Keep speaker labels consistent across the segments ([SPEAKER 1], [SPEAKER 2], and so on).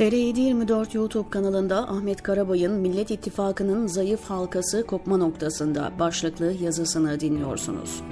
[SPEAKER 1] TR724 YouTube kanalında Ahmet Karabay'ın Millet İttifakı'nın zayıf halkası kopma noktasında başlıklı yazısını dinliyorsunuz.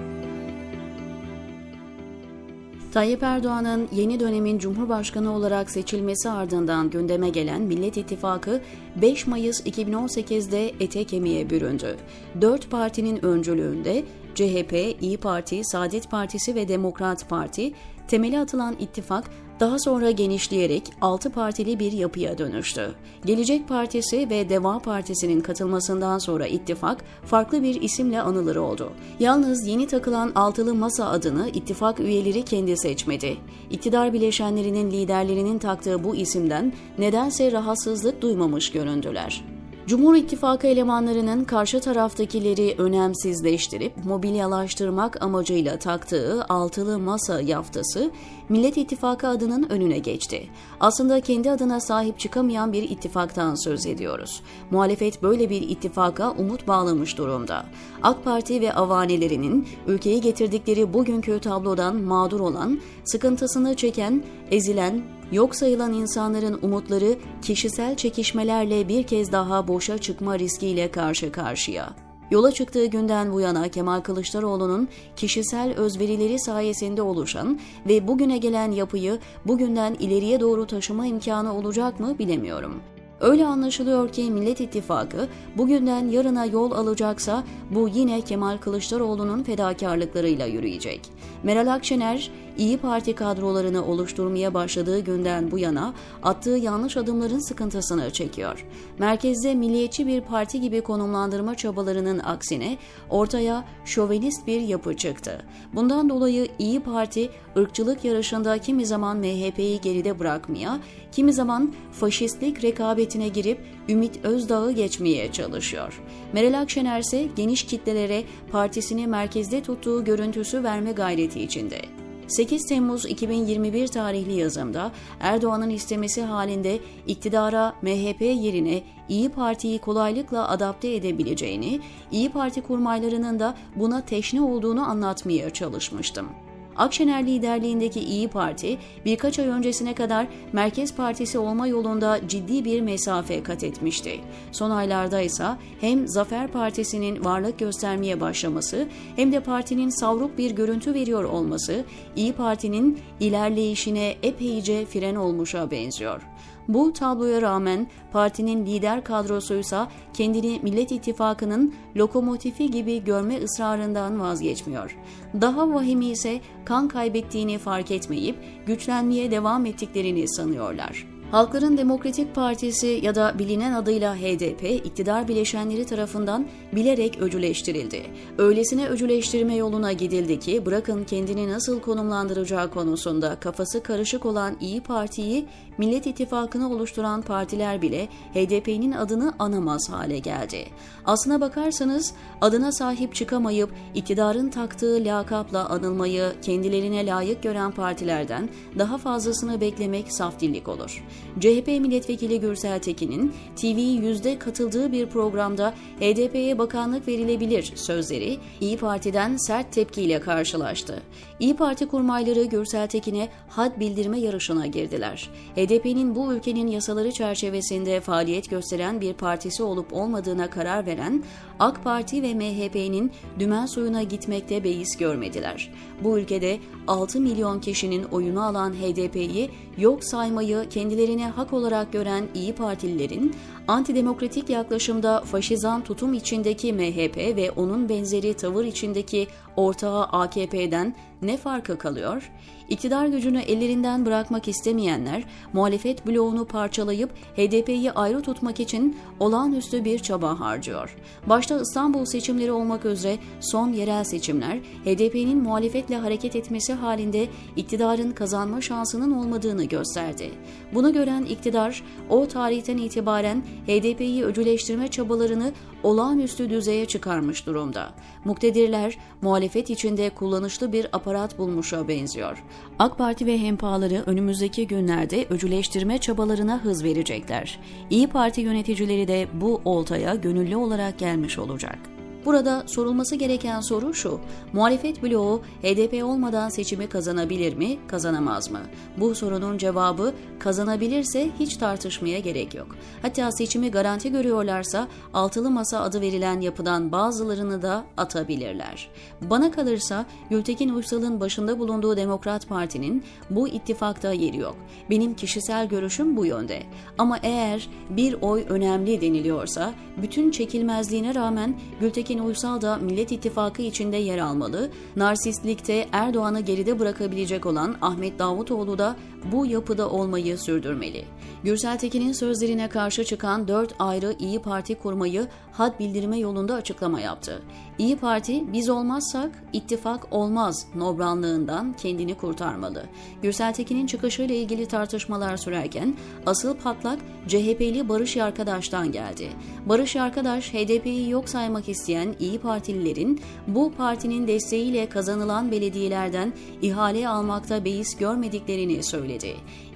[SPEAKER 1] Tayyip Erdoğan'ın yeni dönemin Cumhurbaşkanı olarak seçilmesi ardından gündeme gelen Millet İttifakı 5 Mayıs 2018'de ete kemiğe büründü. Dört partinin öncülüğünde CHP, İyi Parti, Saadet Partisi ve Demokrat Parti temeli atılan ittifak daha sonra genişleyerek 6 partili bir yapıya dönüştü. Gelecek Partisi ve Deva Partisi'nin katılmasından sonra ittifak farklı bir isimle anılır oldu. Yalnız yeni takılan altılı masa adını ittifak üyeleri kendi seçmedi. İktidar bileşenlerinin liderlerinin taktığı bu isimden nedense rahatsızlık duymamış göründüler. Cumhur İttifakı elemanlarının karşı taraftakileri önemsizleştirip mobilyalaştırmak amacıyla taktığı altılı masa yaftası Millet İttifakı adının önüne geçti. Aslında kendi adına sahip çıkamayan bir ittifaktan söz ediyoruz. Muhalefet böyle bir ittifaka umut bağlamış durumda. AK Parti ve avanelerinin ülkeyi getirdikleri bugünkü tablodan mağdur olan, sıkıntısını çeken, ezilen, yok sayılan insanların umutları kişisel çekişmelerle bir kez daha boşa çıkma riskiyle karşı karşıya. Yola çıktığı günden bu yana Kemal Kılıçdaroğlu'nun kişisel özverileri sayesinde oluşan ve bugüne gelen yapıyı bugünden ileriye doğru taşıma imkanı olacak mı bilemiyorum. Öyle anlaşılıyor ki Millet İttifakı bugünden yarına yol alacaksa bu yine Kemal Kılıçdaroğlu'nun fedakarlıklarıyla yürüyecek. Meral Akşener İyi Parti kadrolarını oluşturmaya başladığı günden bu yana attığı yanlış adımların sıkıntısını çekiyor. Merkezde milliyetçi bir parti gibi konumlandırma çabalarının aksine ortaya şovenist bir yapı çıktı. Bundan dolayı İyi Parti ırkçılık yarışında kimi zaman MHP'yi geride bırakmaya, kimi zaman faşistlik rekabetine girip Ümit Özdağ'ı geçmeye çalışıyor. Meral Akşener ise geniş kitlelere partisini merkezde tuttuğu görüntüsü verme gayreti içinde. 8 Temmuz 2021 tarihli yazımda Erdoğan'ın istemesi halinde iktidara MHP yerine İyi Parti'yi kolaylıkla adapte edebileceğini, İyi Parti kurmaylarının da buna teşne olduğunu anlatmaya çalışmıştım. Akşener liderliğindeki İyi Parti birkaç ay öncesine kadar Merkez Partisi olma yolunda ciddi bir mesafe kat etmişti. Son aylarda ise hem Zafer Partisi'nin varlık göstermeye başlaması hem de partinin savruk bir görüntü veriyor olması İyi Parti'nin ilerleyişine epeyce fren olmuşa benziyor. Bu tabloya rağmen partinin lider kadrosuysa kendini Millet İttifakı'nın lokomotifi gibi görme ısrarından vazgeçmiyor. Daha vahimi ise kan kaybettiğini fark etmeyip güçlenmeye devam ettiklerini sanıyorlar. Halkların Demokratik Partisi ya da bilinen adıyla HDP iktidar bileşenleri tarafından bilerek öcüleştirildi. Öylesine öcüleştirme yoluna gidildi ki bırakın kendini nasıl konumlandıracağı konusunda kafası karışık olan İyi Parti'yi Millet İttifakı'nı oluşturan partiler bile HDP'nin adını anamaz hale geldi. Aslına bakarsanız adına sahip çıkamayıp iktidarın taktığı lakapla anılmayı kendilerine layık gören partilerden daha fazlasını beklemek saftillik olur. CHP milletvekili Gürsel Tekin'in TV yüzde katıldığı bir programda HDP'ye bakanlık verilebilir sözleri İyi Parti'den sert tepkiyle karşılaştı. İyi Parti kurmayları Gürsel Tekin'e had bildirme yarışına girdiler. HDP'nin bu ülkenin yasaları çerçevesinde faaliyet gösteren bir partisi olup olmadığına karar veren AK Parti ve MHP'nin dümen suyuna gitmekte beis görmediler. Bu ülkede 6 milyon kişinin oyunu alan HDP'yi yok saymayı kendilerine hak olarak gören İyi Partililerin antidemokratik yaklaşımda faşizan tutum içindeki MHP ve onun benzeri tavır içindeki ortağı AKP'den ne farkı kalıyor? İktidar gücünü ellerinden bırakmak istemeyenler muhalefet bloğunu parçalayıp HDP'yi ayrı tutmak için olağanüstü bir çaba harcıyor. Başta İstanbul seçimleri olmak üzere son yerel seçimler HDP'nin muhalefetle hareket etmesi halinde iktidarın kazanma şansının olmadığını gösterdi. Bunu gören iktidar o tarihten itibaren HDP'yi öcüleştirme çabalarını olağanüstü düzeye çıkarmış durumda. Muktedirler muhalefet içinde kullanışlı bir aparat bulmuşa benziyor. AK Parti ve hempaları önümüzdeki günlerde öcüleştirme çabalarına hız verecekler. İyi Parti yöneticileri de bu oltaya gönüllü olarak gelmiş olacak. Burada sorulması gereken soru şu. Muhalefet bloğu HDP olmadan seçimi kazanabilir mi, kazanamaz mı? Bu sorunun cevabı kazanabilirse hiç tartışmaya gerek yok. Hatta seçimi garanti görüyorlarsa altılı masa adı verilen yapıdan bazılarını da atabilirler. Bana kalırsa Gültekin Uysal'ın başında bulunduğu Demokrat Parti'nin bu ittifakta yeri yok. Benim kişisel görüşüm bu yönde. Ama eğer bir oy önemli deniliyorsa bütün çekilmezliğine rağmen Gültekin Uysal da Millet İttifakı içinde yer almalı. Narsistlikte Erdoğan'ı geride bırakabilecek olan Ahmet Davutoğlu da bu yapıda olmayı sürdürmeli. Gürsel Tekin'in sözlerine karşı çıkan dört ayrı İyi Parti kurmayı had bildirme yolunda açıklama yaptı. İyi Parti biz olmazsak ittifak olmaz nobranlığından kendini kurtarmalı. Gürsel Tekin'in çıkışıyla ilgili tartışmalar sürerken asıl patlak CHP'li Barış Yarkadaş'tan geldi. Barış Yarkadaş HDP'yi yok saymak isteyen İyi Partililerin bu partinin desteğiyle kazanılan belediyelerden ihale almakta beis görmediklerini söyledi.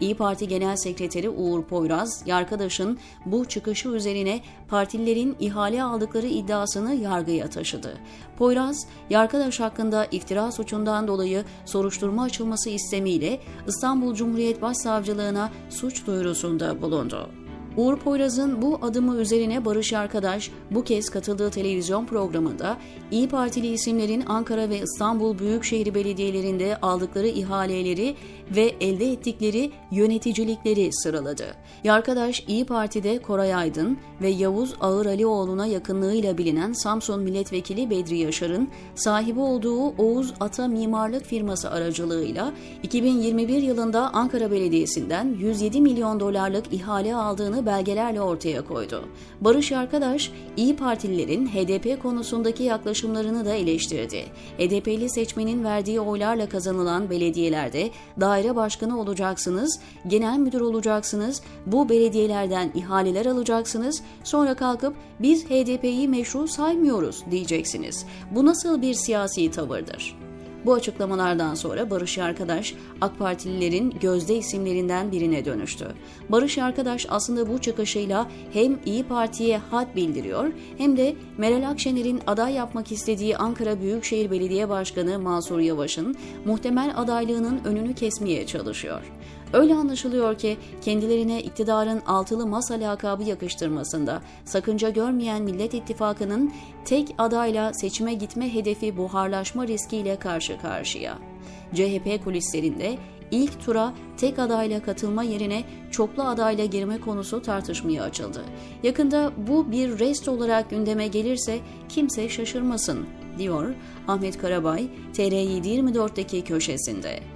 [SPEAKER 1] İyi Parti Genel Sekreteri Uğur Poyraz, Yarkadaş'ın bu çıkışı üzerine partililerin ihale aldıkları iddiasını yargıya taşıdı. Poyraz, Yarkadaş hakkında iftira suçundan dolayı soruşturma açılması istemiyle İstanbul Cumhuriyet Başsavcılığına suç duyurusunda bulundu. Uğur Poyraz'ın bu adımı üzerine Barış Arkadaş bu kez katıldığı televizyon programında İyi Partili isimlerin Ankara ve İstanbul Büyükşehir Belediyelerinde aldıkları ihaleleri ve elde ettikleri yöneticilikleri sıraladı. Yarkadaş İyi Parti'de Koray Aydın ve Yavuz Ağır Alioğlu'na yakınlığıyla bilinen Samsun Milletvekili Bedri Yaşar'ın sahibi olduğu Oğuz Ata Mimarlık firması aracılığıyla 2021 yılında Ankara Belediyesi'nden 107 milyon dolarlık ihale aldığını belgelerle ortaya koydu. Barış Arkadaş, İyi Partililerin HDP konusundaki yaklaşımlarını da eleştirdi. HDP'li seçmenin verdiği oylarla kazanılan belediyelerde daire başkanı olacaksınız, genel müdür olacaksınız, bu belediyelerden ihaleler alacaksınız, sonra kalkıp biz HDP'yi meşru saymıyoruz diyeceksiniz. Bu nasıl bir siyasi tavırdır? Bu açıklamalardan sonra Barış Arkadaş AK Partililerin gözde isimlerinden birine dönüştü. Barış Arkadaş aslında bu çıkışıyla hem İyi Parti'ye hat bildiriyor hem de Meral Akşener'in aday yapmak istediği Ankara Büyükşehir Belediye Başkanı Mansur Yavaş'ın muhtemel adaylığının önünü kesmeye çalışıyor. Öyle anlaşılıyor ki kendilerine iktidarın altılı masa lakabı yakıştırmasında sakınca görmeyen Millet İttifakı'nın tek adayla seçime gitme hedefi buharlaşma riskiyle karşı karşıya. CHP kulislerinde ilk tura tek adayla katılma yerine çoklu adayla girme konusu tartışmaya açıldı. Yakında bu bir rest olarak gündeme gelirse kimse şaşırmasın, diyor Ahmet Karabay TR724'deki köşesinde.